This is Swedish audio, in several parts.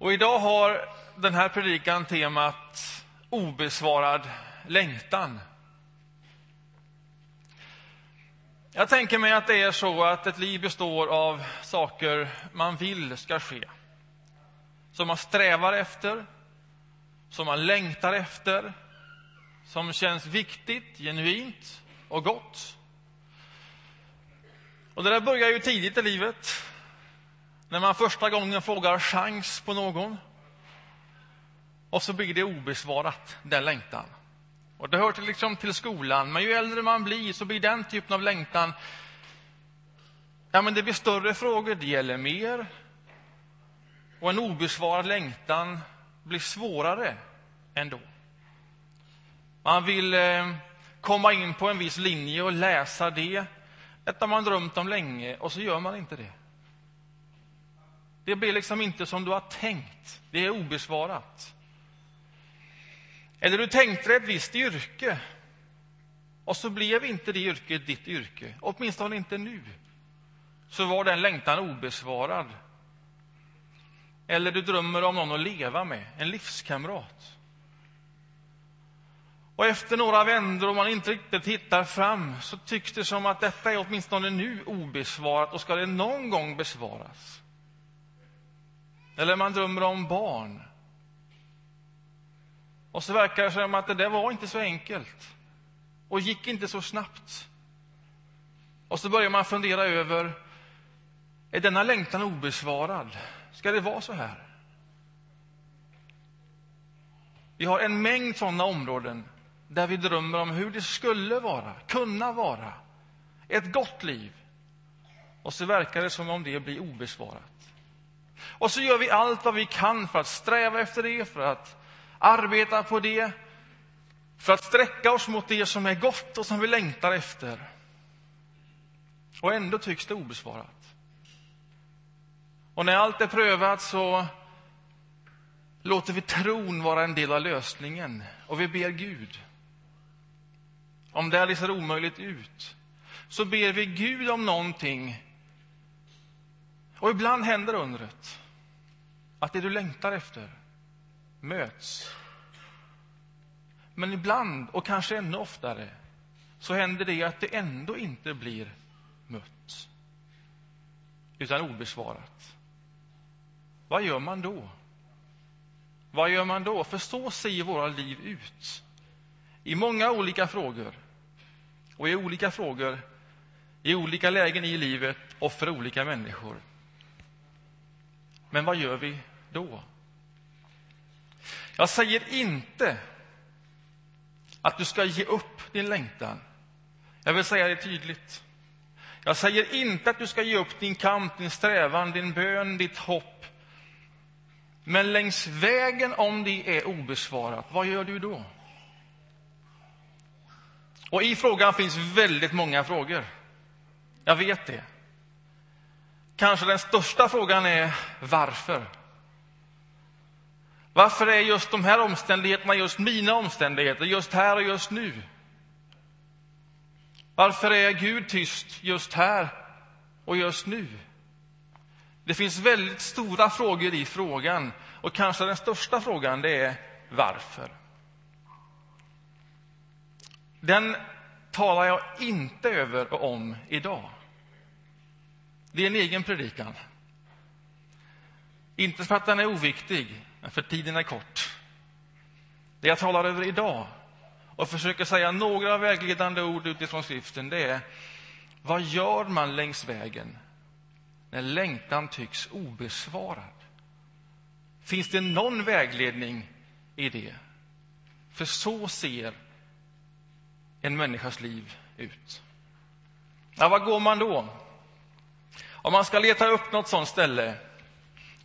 Och idag har den här predikan temat obesvarad längtan. Jag tänker mig att det är så att ett liv består av saker man vill ska ske. Som man strävar efter, som man längtar efter, som känns viktigt, genuint och gott. Och det där börjar ju tidigt i livet. När man första gången frågar chans på någon. Och så blir det obesvarat, den längtan. Och det hör till, liksom till skolan, men ju äldre man blir så blir den typen av längtan Ja, men det blir större frågor, det gäller mer. Och en obesvarad längtan blir svårare ändå. Man vill eh, komma in på en viss linje och läsa det. Detta har man drömt om länge, och så gör man inte det. Det blir liksom inte som du har tänkt. Det är obesvarat. Eller du tänkte dig ett visst yrke och så blev inte det yrket ditt yrke, åtminstone inte nu. Så var den längtan obesvarad. Eller du drömmer om någon att leva med, en livskamrat. Och efter några vändor och man inte riktigt hittar fram så tycks det som att detta är åtminstone nu obesvarat och ska det någon gång besvaras. Eller man drömmer om barn. Och så verkar det som att det där var inte så enkelt och gick inte så snabbt. Och så börjar man fundera över, är denna längtan obesvarad? Ska det vara så här? Vi har en mängd sådana områden där vi drömmer om hur det skulle vara, kunna vara, ett gott liv. Och så verkar det som om det blir obesvarat. Och så gör vi allt vad vi kan för att sträva efter det, för att arbeta på det, för att sträcka oss mot det som är gott och som vi längtar efter. Och ändå tycks det obesvarat. Och när allt är prövat så låter vi tron vara en del av lösningen och vi ber Gud. Om det här ser omöjligt ut så ber vi Gud om någonting och ibland händer undret att det du längtar efter möts. Men ibland, och kanske ännu oftare, så händer det att det ändå inte blir mött, utan obesvarat. Vad gör man då? Vad gör man då? För så ser våra liv ut. I många olika frågor. Och i olika frågor, i olika lägen i livet och för olika människor. Men vad gör vi då? Jag säger inte att du ska ge upp din längtan. Jag vill säga det tydligt. Jag säger inte att du ska ge upp din kamp, din strävan, din bön, ditt hopp. Men längs vägen, om det är obesvarat, vad gör du då? Och i frågan finns väldigt många frågor. Jag vet det. Kanske den största frågan är varför? Varför är just de här omständigheterna just mina omständigheter, just här och just nu? Varför är Gud tyst just här och just nu? Det finns väldigt stora frågor i frågan och kanske den största frågan det är varför. Den talar jag inte över och om idag. Det är en egen predikan. Inte för att den är oviktig, men för tiden är kort. Det jag talar över idag och försöker säga några vägledande ord utifrån skriften, det är vad gör man längs vägen när längtan tycks obesvarad? Finns det någon vägledning i det? För så ser en människas liv ut. Ja, vad går man då? Om man ska leta upp något sånt ställe?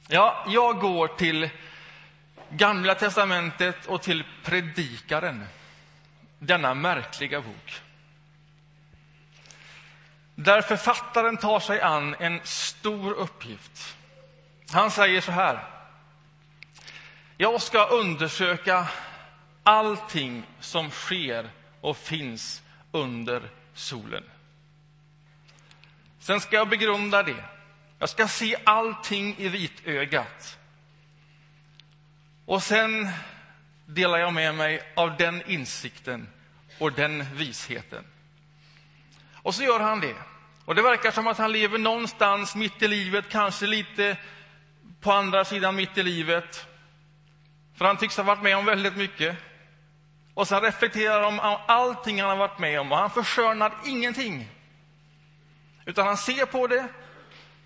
Ja, jag går till Gamla testamentet och till Predikaren, denna märkliga bok. Där författaren tar sig an en stor uppgift. Han säger så här. Jag ska undersöka allting som sker och finns under solen. Sen ska jag begrunda det. Jag ska se allting i vitögat. Och sen delar jag med mig av den insikten och den visheten. Och så gör han det. Och det verkar som att han lever någonstans mitt i livet, kanske lite på andra sidan mitt i livet. För han tycks ha varit med om väldigt mycket. Och sen reflekterar han om allting han har varit med om och han förskönar ingenting. Utan han ser på det,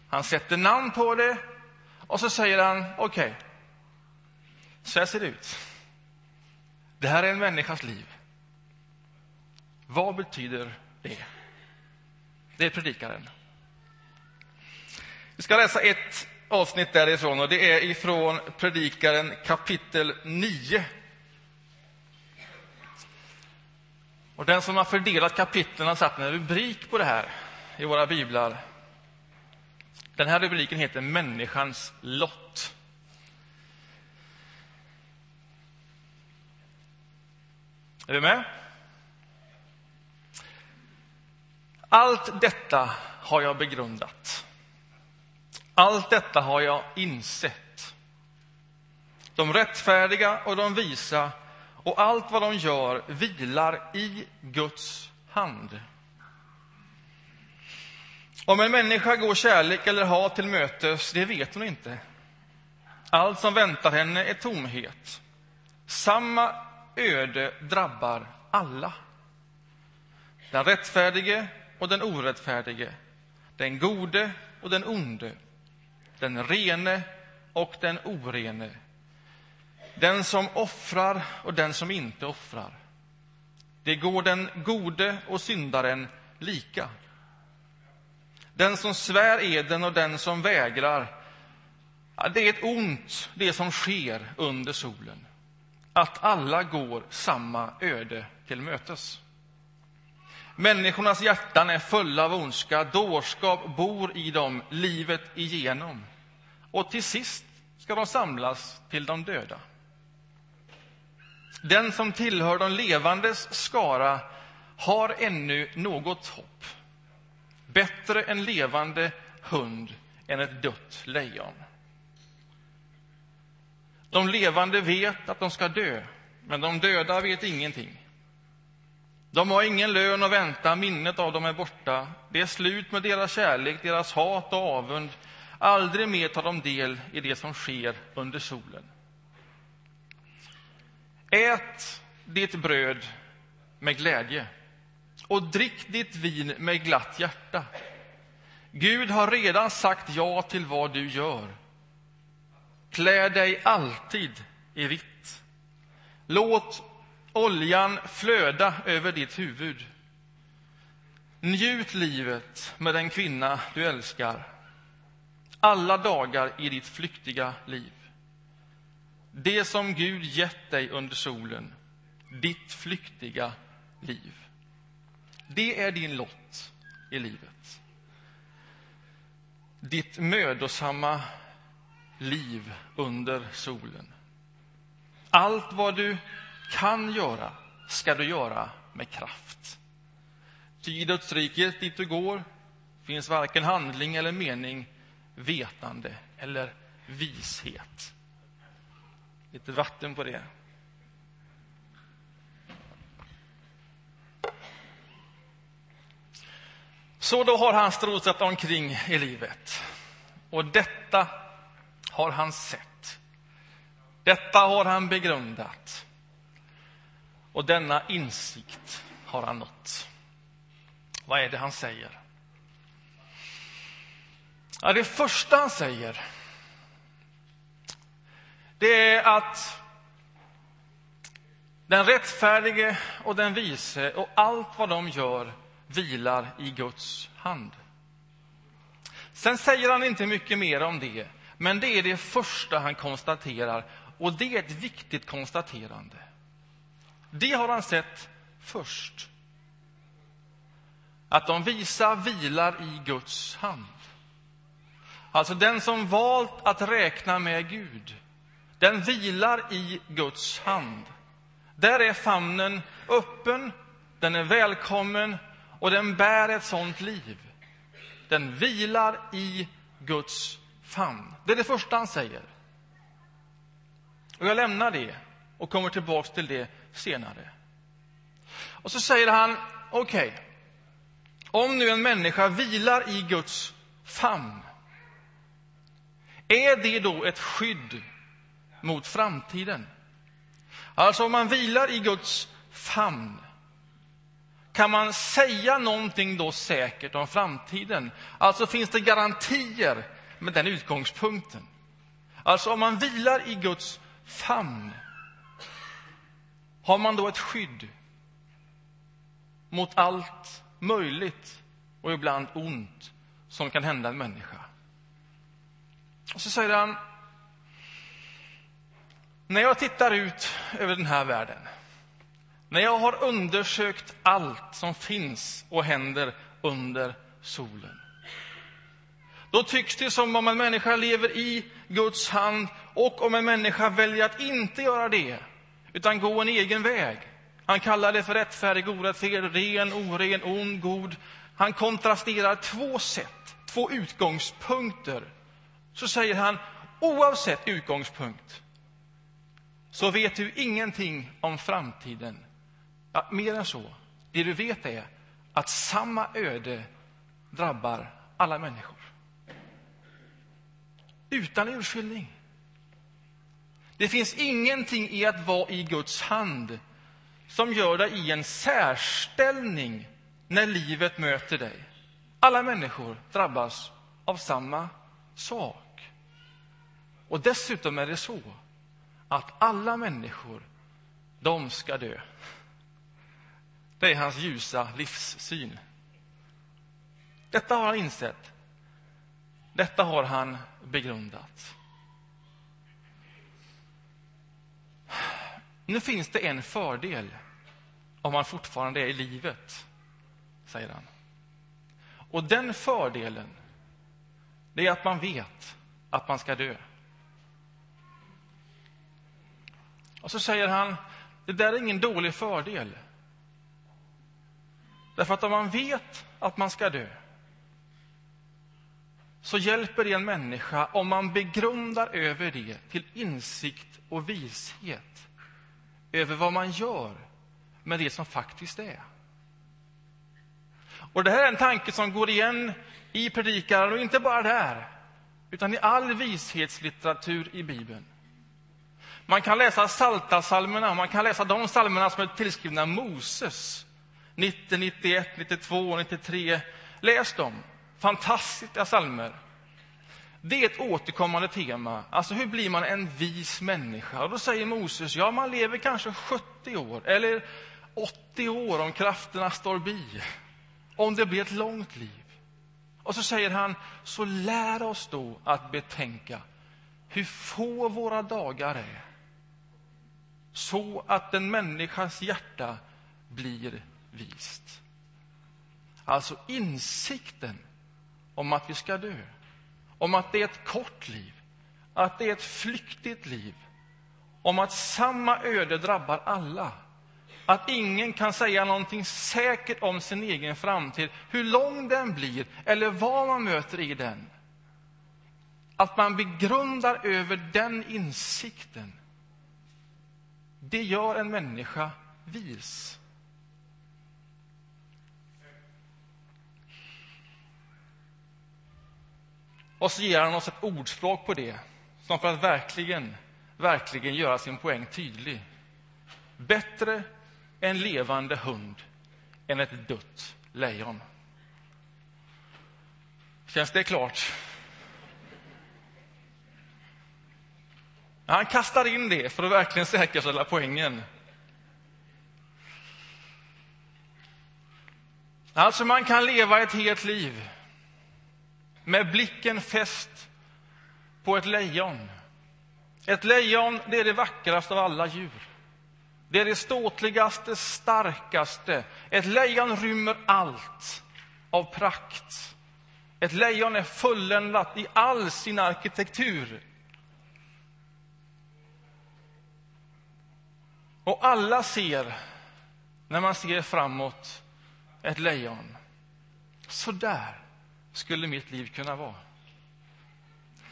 han sätter namn på det och så säger han okej, okay, så här ser det ut. Det här är en människas liv. Vad betyder det? Det är predikaren. Vi ska läsa ett avsnitt därifrån och det är ifrån Predikaren kapitel 9. Och den som har fördelat kapitlen har satt en rubrik på det här i våra biblar. Den här rubriken heter Människans lott. Är du med? Allt detta har jag begrundat. Allt detta har jag insett. De rättfärdiga och de visa och allt vad de gör vilar i Guds hand. Om en människa går kärlek eller hat till mötes, det vet hon inte. Allt som väntar henne är tomhet. Samma öde drabbar alla. Den rättfärdige och den orättfärdige, den gode och den onde, den rene och den orene, den som offrar och den som inte offrar. Det går den gode och syndaren lika. Den som svär eden och den som vägrar, det är ett ont, det som sker under solen. Att alla går samma öde till mötes. Människornas hjärtan är fulla av ondska, dårskap bor i dem livet igenom. Och till sist ska de samlas till de döda. Den som tillhör de levandes skara har ännu något hopp. Bättre en levande hund än ett dött lejon. De levande vet att de ska dö, men de döda vet ingenting. De har ingen lön att vänta, minnet av dem är borta. Det är slut med deras kärlek, deras hat och avund. Aldrig mer tar de del i det som sker under solen. Ät ditt bröd med glädje och drick ditt vin med glatt hjärta. Gud har redan sagt ja till vad du gör. Klä dig alltid i vitt. Låt oljan flöda över ditt huvud. Njut livet med den kvinna du älskar alla dagar i ditt flyktiga liv. Det som Gud gett dig under solen, ditt flyktiga liv. Det är din lott i livet. Ditt mödosamma liv under solen. Allt vad du kan göra ska du göra med kraft. Ty i dödsriket dit du går finns varken handling eller mening, vetande eller vishet. Lite vatten på det. Så då har han strosat omkring i livet. Och detta har han sett. Detta har han begrundat. Och denna insikt har han nått. Vad är det han säger? Ja, det första han säger det är att den rättfärdige och den vise och allt vad de gör vilar i Guds hand. Sen säger han inte mycket mer om det, men det är det första han konstaterar, och det är ett viktigt konstaterande. Det har han sett först. Att de visa vilar i Guds hand. Alltså den som valt att räkna med Gud, den vilar i Guds hand. Där är famnen öppen, den är välkommen och den bär ett sånt liv. Den vilar i Guds famn. Det är det första han säger. Och jag lämnar det och kommer tillbaka till det senare. Och så säger han, okej, okay, om nu en människa vilar i Guds famn, är det då ett skydd mot framtiden? Alltså om man vilar i Guds famn, kan man säga någonting då säkert om framtiden? Alltså finns det garantier med den utgångspunkten? Alltså om man vilar i Guds famn, har man då ett skydd mot allt möjligt och ibland ont som kan hända en människa? Och så säger han, när jag tittar ut över den här världen, när jag har undersökt allt som finns och händer under solen, då tycks det som om en människa lever i Guds hand och om en människa väljer att inte göra det, utan gå en egen väg. Han kallar det för rättfärdig, orättfärdig, ren, oren, ond, god. Han kontrasterar två sätt, två utgångspunkter. Så säger han, oavsett utgångspunkt, så vet du ingenting om framtiden. Ja, mer än så. Det du vet är att samma öde drabbar alla människor. Utan urskiljning. Det finns ingenting i att vara i Guds hand som gör dig i en särställning när livet möter dig. Alla människor drabbas av samma sak. Och dessutom är det så att alla människor, de ska dö. Det är hans ljusa livssyn. Detta har han insett. Detta har han begrundat. Nu finns det en fördel om man fortfarande är i livet, säger han. Och den fördelen, det är att man vet att man ska dö. Och så säger han, det där är ingen dålig fördel. Därför att om man vet att man ska dö, så hjälper det en människa om man begrundar över det till insikt och vishet över vad man gör med det som faktiskt är. Och Det här är en tanke som går igen i predikaren, och inte bara där, utan i all vishetslitteratur i Bibeln. Man kan läsa Saltasalmerna, man kan läsa de salmerna som är tillskrivna Moses. 90, 91, 92, 93. Läs dem. Fantastiska salmer. Det är ett återkommande tema. Alltså, hur blir man en vis människa? Och då säger Moses, ja, man lever kanske 70 år, eller 80 år om krafterna står bi. Om det blir ett långt liv. Och så säger han, så lär oss då att betänka hur få våra dagar är så att en människas hjärta blir vist. Alltså insikten om att vi ska dö, om att det är ett kort liv, att det är ett flyktigt liv, om att samma öde drabbar alla, att ingen kan säga någonting säkert om sin egen framtid, hur lång den blir eller vad man möter i den. Att man begrundar över den insikten det gör en människa vis. Och så ger han oss ett ordspråk på det, som för att verkligen, verkligen göra sin poäng tydlig. Bättre en levande hund än ett dött lejon. Känns det klart? Han kastar in det för att verkligen säkerställa poängen. Alltså, man kan leva ett helt liv med blicken fäst på ett lejon. Ett lejon det är det vackraste av alla djur. Det är det ståtligaste, starkaste. Ett lejon rymmer allt av prakt. Ett lejon är fulländat i all sin arkitektur. Och alla ser, när man ser framåt, ett lejon. Så där skulle mitt liv kunna vara.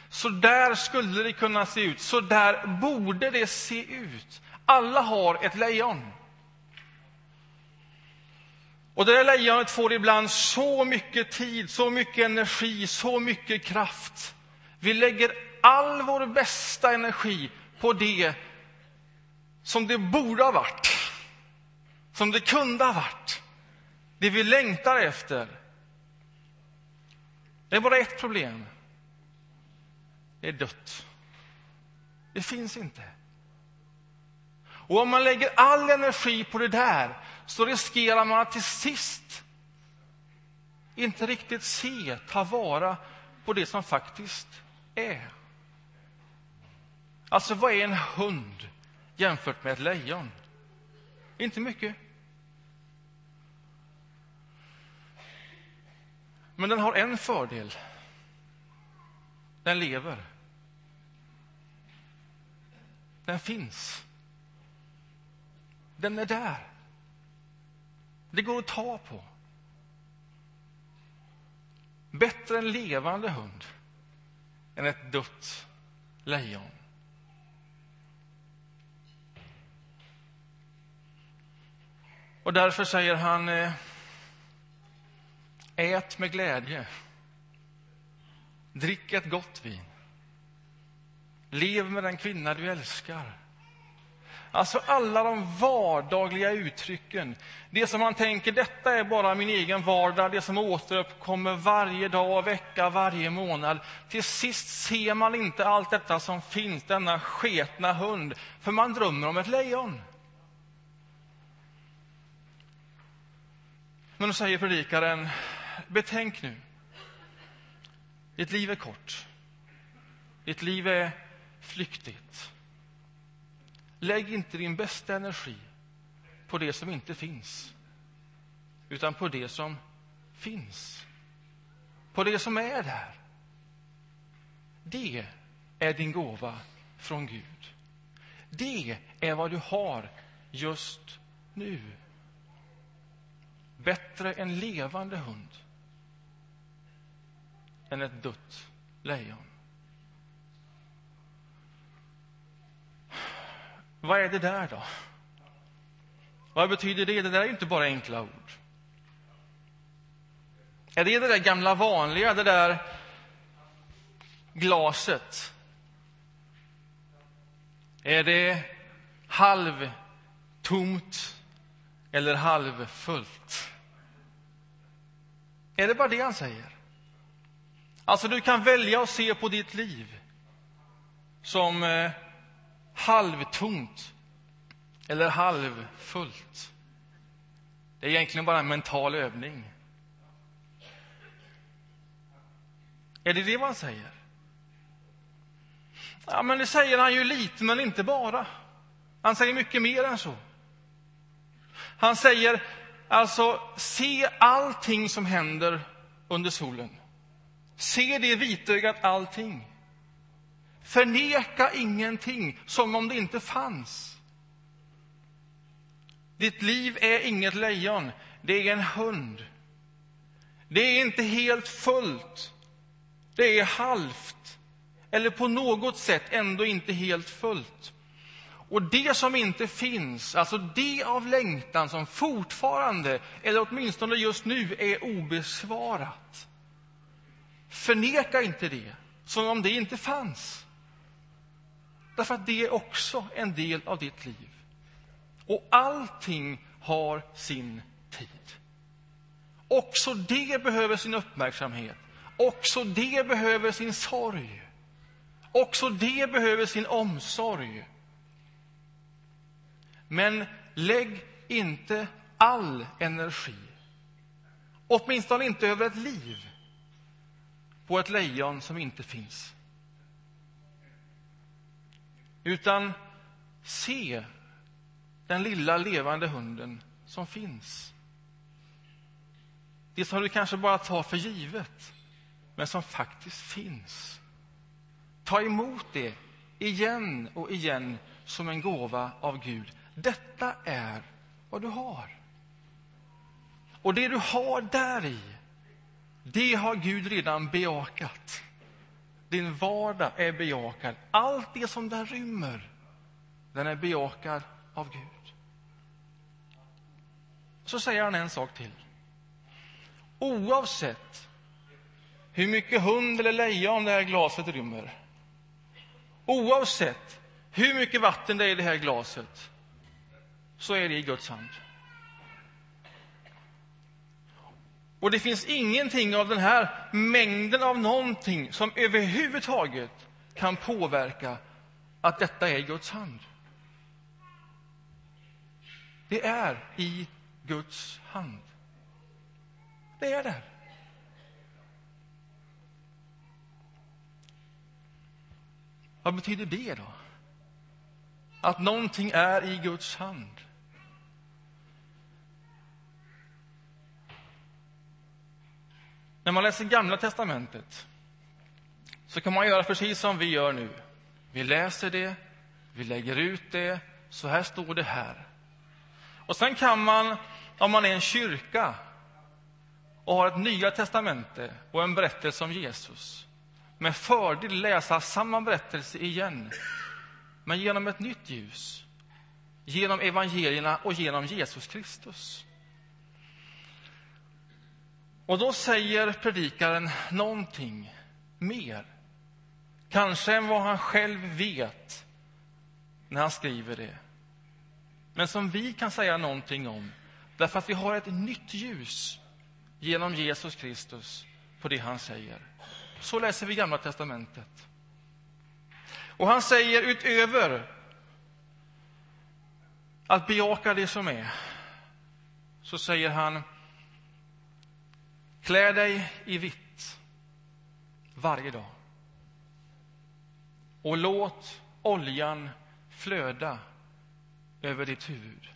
Så där skulle det kunna se ut. Så där borde det se ut. Alla har ett lejon. Och det där lejonet får ibland så mycket tid, så mycket energi, så mycket kraft. Vi lägger all vår bästa energi på det som det borde ha varit, som det kunde ha varit, det vi längtar efter. Det är bara ett problem. Det är dött. Det finns inte. Och om man lägger all energi på det där så riskerar man att till sist inte riktigt se, ta vara på det som faktiskt är. Alltså, vad är en hund jämfört med ett lejon? Inte mycket. Men den har en fördel. Den lever. Den finns. Den är där. Det går att ta på. Bättre en levande hund än ett dött lejon. Och därför säger han eh, Ät med glädje. Drick ett gott vin. Lev med den kvinna du älskar. Alltså alla de vardagliga uttrycken. Det som man tänker, detta är bara min egen vardag, det som återuppkommer varje dag, vecka, varje månad. Till sist ser man inte allt detta som finns, denna sketna hund, för man drömmer om ett lejon. Men då säger predikaren, betänk nu. Ditt liv är kort. Ditt liv är flyktigt. Lägg inte din bästa energi på det som inte finns, utan på det som finns. På det som är där. Det är din gåva från Gud. Det är vad du har just nu. Bättre en levande hund än ett dött lejon. Vad är det där då? Vad betyder det? Det där är inte bara enkla ord. Är det det där gamla vanliga, det där glaset? Är det halvtomt eller halvfullt? Är det bara det han säger? Alltså, du kan välja att se på ditt liv som eh, halvtomt eller halvfullt. Det är egentligen bara en mental övning. Är det det han säger? Ja, men det säger han ju lite, men inte bara. Han säger mycket mer än så. Han säger alltså, se allting som händer under solen. Se det vitögat allting. Förneka ingenting som om det inte fanns. Ditt liv är inget lejon, det är en hund. Det är inte helt fullt, det är halvt. Eller på något sätt ändå inte helt fullt. Och det som inte finns, alltså det av längtan som fortfarande, eller åtminstone just nu, är obesvarat. Förneka inte det, som om det inte fanns. Därför att det är också en del av ditt liv. Och allting har sin tid. Också det behöver sin uppmärksamhet. Också det behöver sin sorg. Också det behöver sin omsorg. Men lägg inte all energi, åtminstone inte över ett liv, på ett lejon som inte finns. Utan se den lilla levande hunden som finns. Det som du kanske bara tar för givet, men som faktiskt finns. Ta emot det igen och igen som en gåva av Gud. Detta är vad du har. Och det du har där i, det har Gud redan bejakat. din vardag är bejakad. Allt det som den rymmer, den är bejakad av Gud. Så säger han en sak till. Oavsett hur mycket hund eller lejon det här glaset rymmer, oavsett hur mycket vatten det är i det här glaset, så är det i Guds hand. Och det finns ingenting av den här mängden av någonting som överhuvudtaget kan påverka att detta är i Guds hand. Det är i Guds hand. Det är där. Vad betyder det då? Att någonting är i Guds hand. När man läser Gamla testamentet så kan man göra precis som vi gör nu. Vi läser det, vi lägger ut det, så här står det här. Och sen kan man, om man är en kyrka och har ett Nya testamente och en berättelse om Jesus med fördel läsa samma berättelse igen, men genom ett nytt ljus genom evangelierna och genom Jesus Kristus. Och då säger predikaren någonting mer, kanske än vad han själv vet när han skriver det. Men som vi kan säga någonting om, därför att vi har ett nytt ljus genom Jesus Kristus på det han säger. Så läser vi Gamla testamentet. Och han säger utöver att bejaka det som är, så säger han Klä dig i vitt varje dag. Och låt oljan flöda över ditt huvud.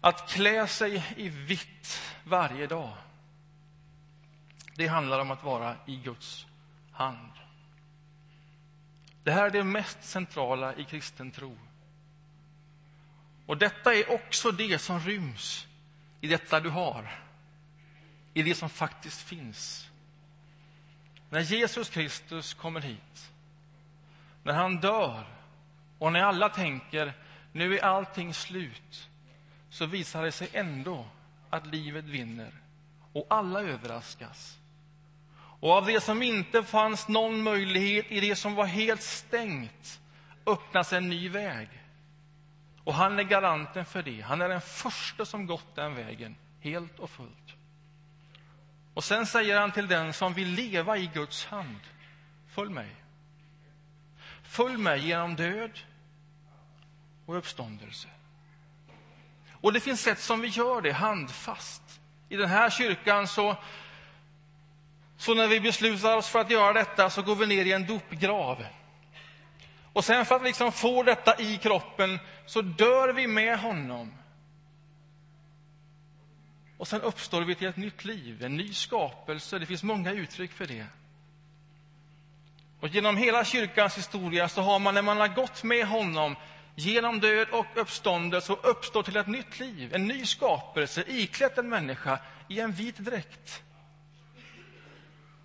Att klä sig i vitt varje dag, det handlar om att vara i Guds hand. Det här är det mest centrala i kristen tro. Och detta är också det som ryms i detta du har, i det som faktiskt finns. När Jesus Kristus kommer hit, när han dör och när alla tänker nu är allting slut, så visar det sig ändå att livet vinner och alla överraskas. Och av det som inte fanns någon möjlighet, i det som var helt stängt, öppnas en ny väg. Och han är garanten för det. Han är den första som gått den vägen, helt och fullt. Och sen säger han till den som vill leva i Guds hand, följ mig. Följ mig genom död och uppståndelse. Och det finns sätt som vi gör det handfast. I den här kyrkan så, så när vi beslutar oss för att göra detta så går vi ner i en dopgrav. Och sen för att liksom få detta i kroppen så dör vi med honom. Och sen uppstår vi till ett nytt liv, en ny skapelse. Det finns många uttryck för det. Och genom hela kyrkans historia så har man, när man har gått med honom genom död och uppståndelse och uppstår till ett nytt liv, en ny skapelse, iklätt en människa i en vit dräkt.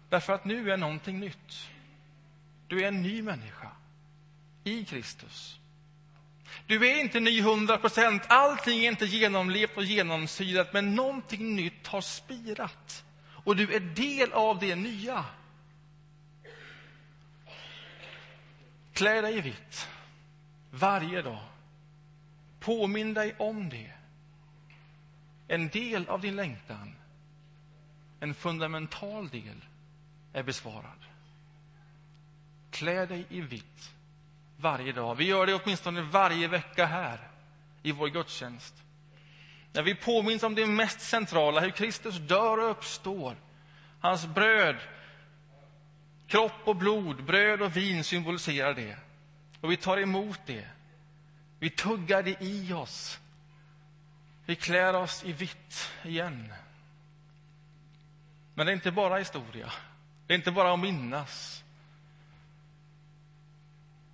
Därför att nu är någonting nytt. Du är en ny människa i Kristus. Du är inte ny hundra procent, allting är inte genomlevt och genomsyrat, men någonting nytt har spirat. Och du är del av det nya. Klä dig i vitt varje dag. Påminn dig om det. En del av din längtan, en fundamental del, är besvarad. Klä dig i vitt varje dag. Vi gör det åtminstone varje vecka här i vår gudstjänst. När vi påminns om det mest centrala, hur Kristus dör och uppstår. Hans bröd, kropp och blod, bröd och vin symboliserar det. Och vi tar emot det. Vi tuggar det i oss. Vi klär oss i vitt igen. Men det är inte bara historia. Det är inte bara att minnas.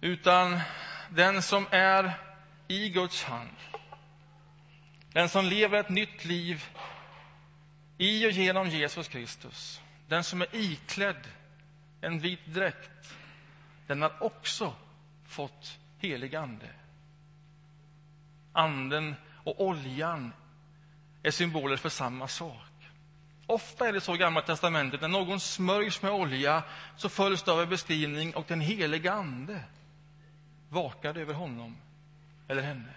Utan den som är i Guds hand, den som lever ett nytt liv I och genom Jesus Kristus, den som är iklädd en vit dräkt, den har också fått helig ande. Anden och oljan är symboler för samma sak. Ofta är det så i Gamla testamentet, när någon smörjs med olja så följs det av en beskrivning och den helige Ande vakade över honom eller henne.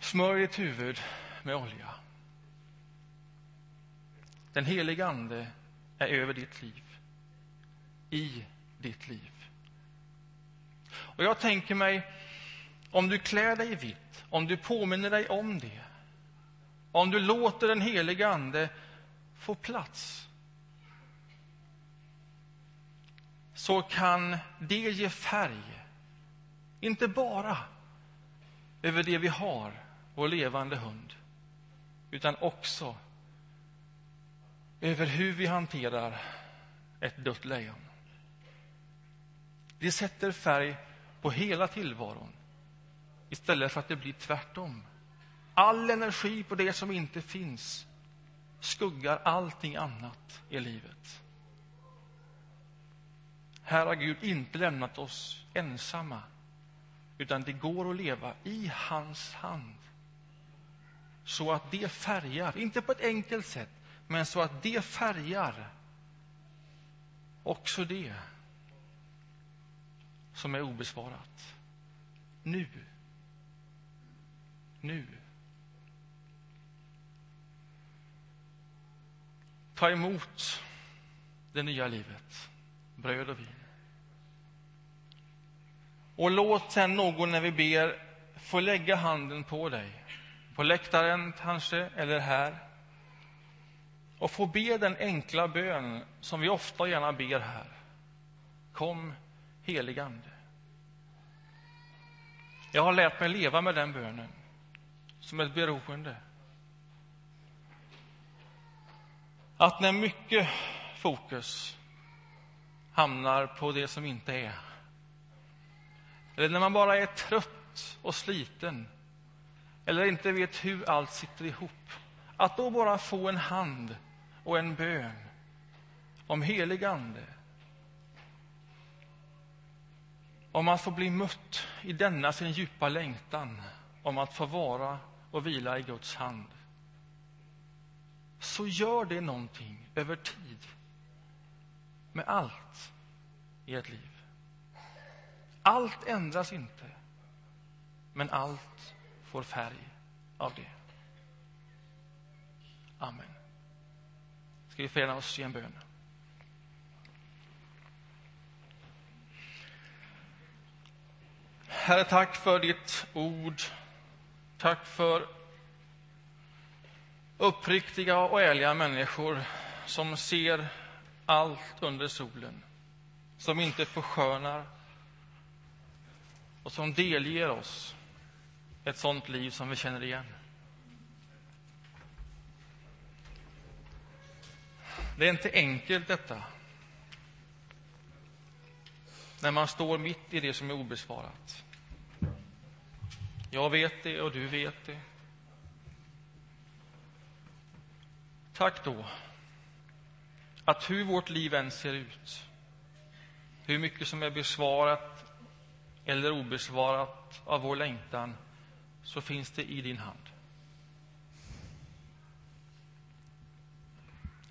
Smörj ditt huvud med olja. Den heliga Ande är över ditt liv, i ditt liv. Och jag tänker mig, om du klär dig i vitt, om du påminner dig om det, om du låter den heliga Ande få plats, så kan det ge färg, inte bara över det vi har, vår levande hund, utan också över hur vi hanterar ett dött lejon. Det sätter färg på hela tillvaron istället för att det blir tvärtom. All energi på det som inte finns skuggar allting annat i livet. Här har Gud inte lämnat oss ensamma, utan det går att leva i hans hand så att det färgar, inte på ett enkelt sätt, men så att det färgar också det som är obesvarat. Nu. Nu. Ta emot det nya livet, bröd och vin. Och låt sen någon, när vi ber, få lägga handen på dig. På läktaren kanske, eller här. Och få be den enkla bön som vi ofta och gärna ber här. Kom, heligande. Jag har lärt mig leva med den bönen som ett beroende. Att när mycket fokus hamnar på det som inte är. Eller när man bara är trött och sliten eller inte vet hur allt sitter ihop att då bara få en hand och en bön om helig ande. Om att få bli mött i denna sin djupa längtan om att få vara och vila i Guds hand. Så gör det någonting över tid med allt i ett liv. Allt ändras inte, men allt får färg av det. Amen. Ska vi förena oss i en bön? Herre, tack för ditt ord. Tack för uppriktiga och ärliga människor som ser allt under solen, som inte förskönar och som delger oss ett sånt liv som vi känner igen. Det är inte enkelt, detta när man står mitt i det som är obesvarat. Jag vet det och du vet det. Tack då att hur vårt liv än ser ut, hur mycket som är besvarat eller obesvarat av vår längtan, så finns det i din hand.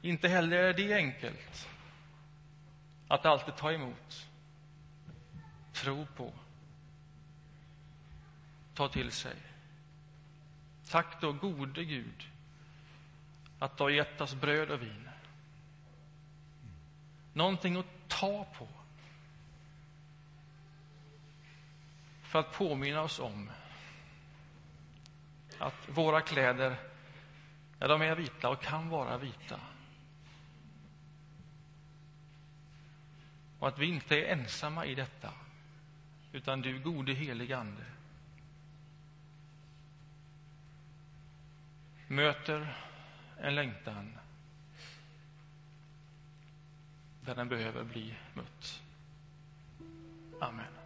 Inte heller är det enkelt att alltid ta emot, tro på, ta till sig. Tack då, gode Gud, att du har gett oss bröd och vin. Någonting att ta på. För att påminna oss om att våra kläder, ja, de är vita och kan vara vita. Och att vi inte är ensamma i detta, utan du, gode helige Ande, möter en längtan där den behöver bli mött. Amen.